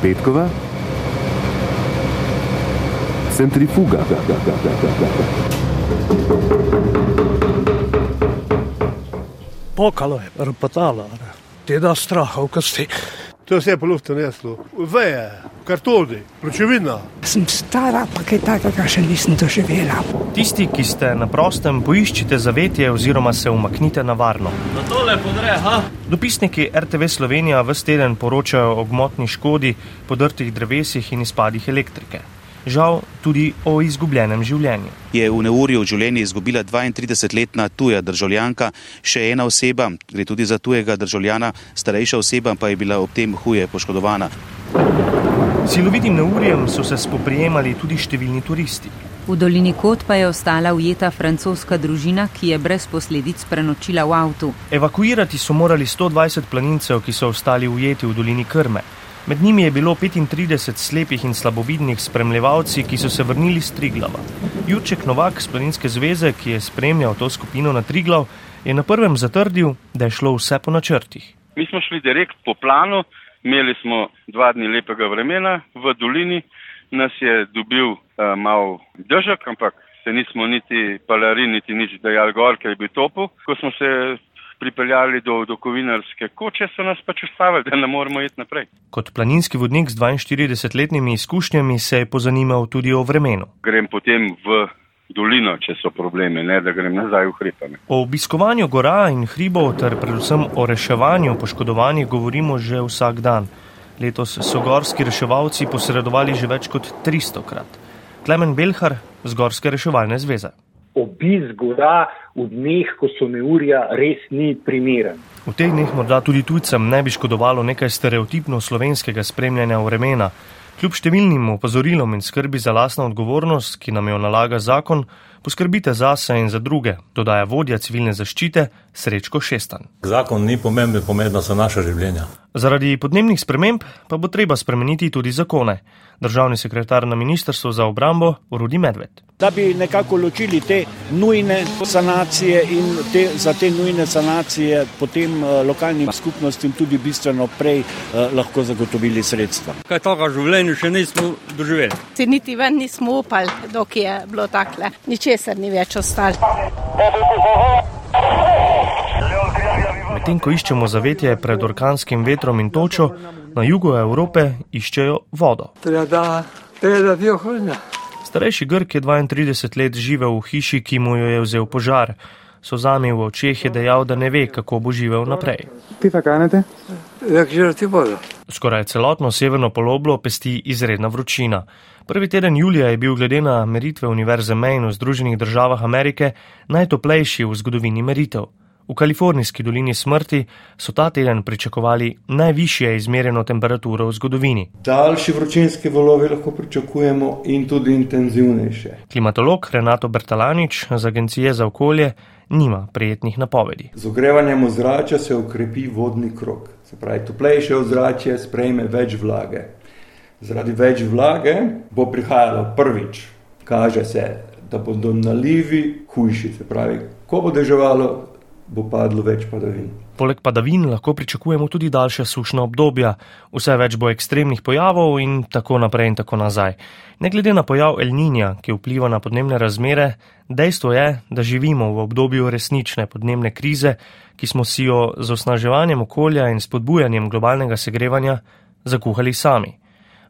Petkova, centrifuga. Pokalo je, repotalo, teda straha v kosti. To je vse po luftu neslo. Veje, kartoni, pločevina. Sem stara, pa kaj takega še nisem doživela. Tisti, ki ste na prostem, poiščite zavetje oziroma se umaknite na varno. Na tole podre, ha? Dopisniki RTV Slovenija v teden poročajo o gmotni škodi, podrtih drevesih in izpadih elektrike. Žal tudi o izgubljenem življenju. Je v neurju življenje izgubila 32-letna tuja državljanka, še ena oseba, gre tudi za tujega državljana, starejša oseba pa je bila ob tem huje poškodovana. Silovitim neurjem so se spoprijemali tudi številni turisti. V dolini Kot pa je ostala ujeta francoska družina, ki je brez posledic prenočila v avtu. Evakuirati so morali 120 planincev, ki so ostali ujeti v dolini Krme. Med njimi je bilo 35 slepih in slabovidnih spremljevalci, ki so se vrnili z Triglava. Jurček Novak z Planinske zveze, ki je spremljal to skupino na Triglav, je na prvem zatrdil, da je šlo vse po načrtih. Mi smo šli direkt po planu, imeli smo dva dni lepega vremena v dolini, nas je dobil uh, mal držak, ampak se nismo niti palari, niti nič dejali gor, ker je bil topo. Ko smo se pripeljali do, do kovinarske koče, so nas pač ustavili, da ne moremo iti naprej. Kot planinski vodnik z 42-letnimi izkušnjami se je pozanimal tudi o vremenu. Grem potem v dolino, če so probleme, ne da grem nazaj v hribane. O obiskovanju gora in hribov ter predvsem o reševanju poškodovanih govorimo že vsak dan. Letos so gorski reševalci posredovali že več kot 300 krat. Klemen Belhar z Gorske reševalne zveze. Obisk gora v dneh, ko so neurja, res ni primeren. V teh dneh morda tudi tujcem ne bi škodovalo nekaj stereotipno slovenskega spremljanja vremena. Kljub številnim opozorilom in skrbi za lasno odgovornost, ki nam jo nalaga zakon, poskrbite zase in za druge, dodaja vodja civilne zaščite Srečko Šestan. Zakon ni pomemben, pomembno so naša življenja. Zaradi podnebnih sprememb pa bo treba spremeniti tudi zakone. Državni sekretar na Ministrstvu za obrambo Rudi Medved. Da bi nekako ločili te nujne sanacije in te, za te nujne sanacije potem eh, lokalnim skupnostim tudi bistveno prej eh, lahko zagotovili sredstva. Kaj takega življenja še nismo doživeli? Se niti ven nismo upali, dok je bilo takle. Ničesar ni več ostalo. Medtem ko iščemo zavetje pred orkanskim vetrom in točo, na jugu Evrope iščejo vodo. Starejši Grk je 32 let živel v hiši, ki mu jo je vzel požar. So zami v očeh je dejal, da ne ve, kako bo živel naprej. Skoraj celotno severno poloblo pesti izredna vročina. Prvi teden julija je bil glede na meritve Univerze Maine v Združenih državah Amerike najtoplejši v zgodovini meritev. V kalifornijski dolini smrti so ta teden pričakovali najvišje izmerjeno temperaturo v zgodovini. Daljši vročinski valovi lahko pričakujemo in tudi intenzivnejše. Klimatolog Renato Bertalanič z Agencije za okolje nima prijetnih napovedi. Z ogrevanjem ozračja se ukrepi vodni krok. Se pravi, toplejše ozračje sprejme več vlage. Zaradi več vlage bo prihajalo prvič, kaže se, da bodo nalivi hujši. Se pravi, ko bo deževalo, bo padlo več padavin. Poleg padavin lahko pričakujemo tudi daljše sušna obdobja, vse več bo ekstremnih pojavov in tako naprej in tako nazaj. Ne glede na pojav El Ninja, ki vpliva na podnebne razmere, dejstvo je, da živimo v obdobju resnične podnebne krize, ki smo si jo z osnaževanjem okolja in spodbujanjem globalnega segrevanja zakuhali sami.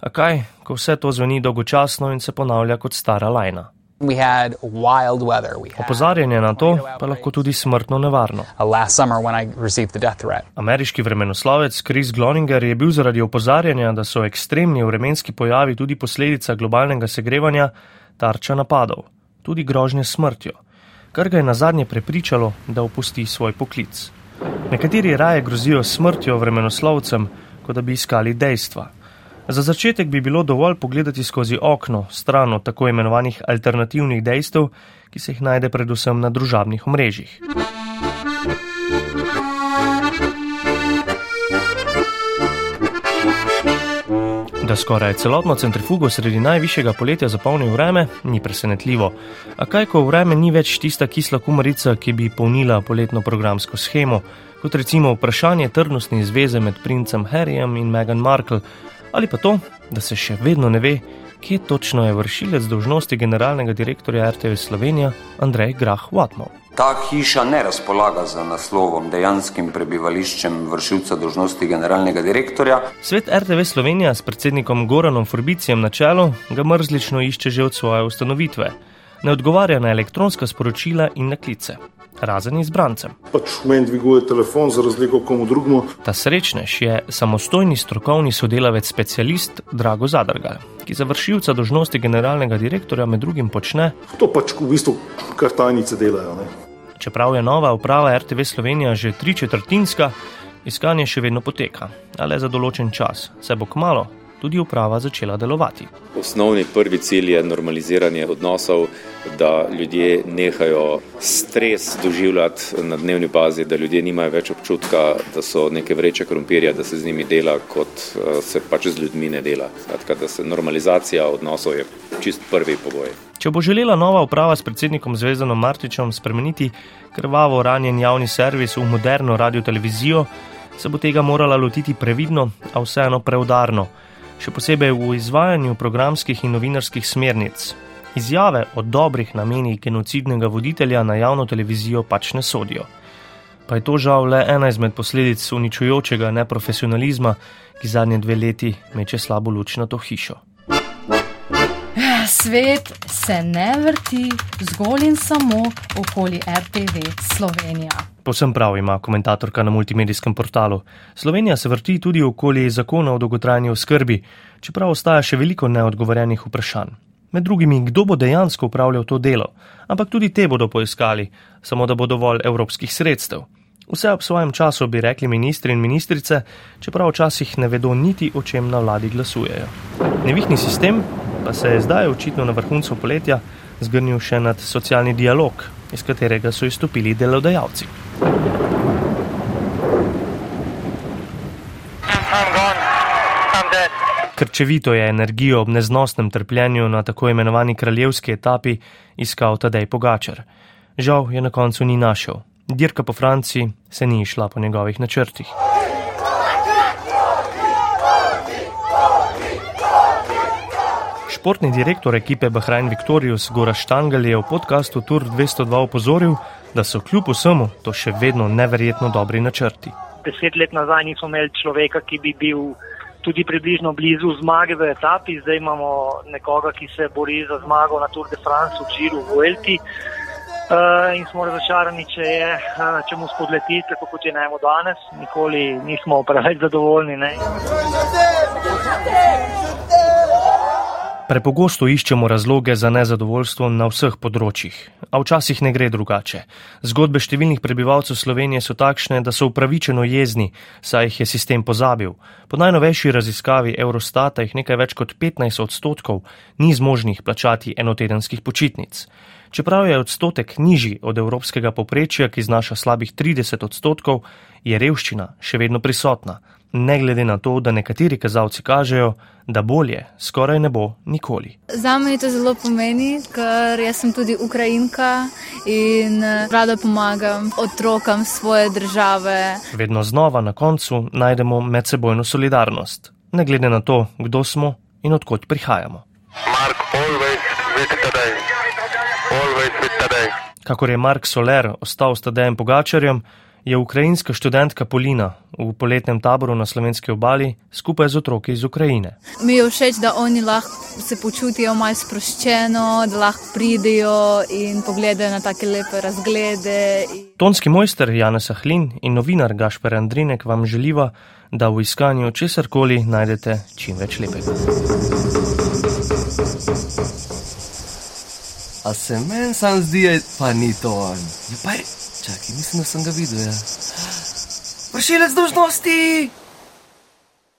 A kaj, ko vse to zveni dolgočasno in se ponavlja kot stara lajna? Opozarjanje na to pa lahko tudi smrtno nevarno. Ameriški vremenoslovec Chris Gloninger je bil zaradi opozarjanja, da so ekstremni vremenski pojavi tudi posledica globalnega segrevanja, tarča napadov, tudi grožnje smrtjo, kar ga je na zadnje prepričalo, da opusti svoj poklic. Nekateri raje grozijo smrtjo vremenoslovcem, kot da bi iskali dejstva. Za začetek bi bilo dovolj pogledati skozi okno, stran od tako imenovanih alternativnih dejstev, ki se jih najde predvsem na družabnih omrežjih. Da skoraj celotno centrifugo sredi najvišjega poletja zapolni vreme, ni presenetljivo. A kaj, ko vreme ni več tista kisla kumarica, ki bi polnila poletno programsko schemo, kot recimo vprašanje trdnostne zveze med princem Harryjem in Meghan Markle Ali pa to, da se še vedno ne ve, kje točno je vršilec dožnosti generalnega direktorja RTV Slovenija Andrej Grah Watmov. Ta hiša ne razpolaga z naslovom dejanskim prebivališčem vršilca dožnosti generalnega direktorja. Svet RTV Slovenija s predsednikom Goranom Forbicijem na čelu ga mrzlično išče že od svoje ustanovitve. Ne odgovarja na elektronska sporočila in na klice. Razen izbrancem. Pač meni dviguje telefon, za razliko komu drugemu. Ta srečnež je samostojni strokovni sodelavec, specialist Drago Zadrgal, ki za vršilca dožnosti generalnega direktorja med drugim počne. To pač v bistvu kar tajnice delajo. Ne? Čeprav je nova uprava RTV Slovenija že tri četrtinska, iskanje še vedno poteka, a le za določen čas, saj bo kmalo tudi uprava začela delovati. Osnovni prvi cilj je normaliziranje odnosov, da ljudje nehajo stres doživljati na dnevni bazi, da ljudje nimajo več občutka, da so neke vreče krompirja, da se z njimi dela, kot se pač z ljudmi ne dela. Skratka, da se normalizacija odnosov je čist prvi pogoj. Če bo želela nova uprava s predsednikom Zvezdanom Martičem spremeniti krvavo ranjen javni servis v moderno radio-televizijo, se bo tega morala lotiti previdno, a vseeno preudarno, še posebej v izvajanju programskih in novinarskih smernic. Izjave o dobrih namenih genocidnega voditelja na javno televizijo pač ne sodijo. Pa je to žal le ena izmed posledic uničujočega neprofesionalizma, ki zadnje dve leti meče slabo luč na to hišo. Svet se ne vrti zgolj in samo okoli RTV Slovenija. Posem prav ima komentatorka na multimedijskem portalu. Slovenija se vrti tudi okoli zakona o dolgotrajni oskrbi, čeprav ostaja še veliko neodgovorjenih vprašanj. Med drugimi, kdo bo dejansko upravljal to delo, ampak tudi te bodo poiskali, samo da bo dovolj evropskih sredstev. Vse ob svojem času bi rekli ministri in ministrice, čeprav včasih ne vedo niti o čem na vladi glasujejo. Nevihni sistem pa se je zdaj očitno na vrhuncu poletja zgrnil še nad socialni dialog, iz katerega so izstopili delodajalci. Krčevito je energijo ob neznosnem trpljenju na tako imenovani kraljevski etapi iskal Tadej Pogačar. Žal je na koncu ni našel. Dirka po Franciji se ni išla po njegovih načrtih. Športni direktor ekipe Bahrain Victorious Gora Štangel je v podkastu Tour 202 opozoril, da so kljub vsemu to še vedno neverjetno dobri načrti. Deset let nazaj nismo imeli človeka, ki bi bil tudi približno blizu zmage v etapi, zdaj imamo nekoga, ki se bori za zmago na Tour de France v Džiru v Elti. Uh, in smo razočarani, če, je, uh, če mu spodleti, tako kot je najmo danes. Nikoli nismo preveč zadovoljni. Ne. Prepogosto iščemo razloge za nezadovoljstvo na vseh področjih, a včasih ne gre drugače. Zgodbe številnih prebivalcev Slovenije so takšne, da so upravičeno jezni, saj jih je sistem pozabil. Po najnovejši raziskavi Eurostata jih nekaj več kot 15 odstotkov ni zmožnih plačati enotedenskih počitnic. Čeprav je odstotek nižji od evropskega poprečja, ki znaša slabih 30 odstotkov, je revščina še vedno prisotna ne glede na to, da nekateri kazalci kažejo, da bolje skoraj ne bo nikoli. Za me to zelo pomeni, ker jaz sem tudi Ukrajinka in eh, rada pomagam otrokom svoje države. Vedno znova na koncu najdemo medsebojno solidarnost, ne glede na to, kdo smo in odkot prihajamo. Mark, Kakor je Mark Soler ostal s Tadejem Pogačarjem, je ukrajinska študentka Polina v poletnem taboru na slovenski obali skupaj z otroki iz Ukrajine. Mi je všeč, da oni lahko se počutijo malo sproščeno, da lahko pridejo in pogledajo na take lepe razglede. Tonski mojster Janez Ahlin in novinar Gašper Andrinek vam želiva, da v iskanju česarkoli najdete čim več lepega. A se meni sam zdi, pa ni to on. Je pa je. Čakaj, mislim, da sem ga videl. Ja. Vršilec dožnosti!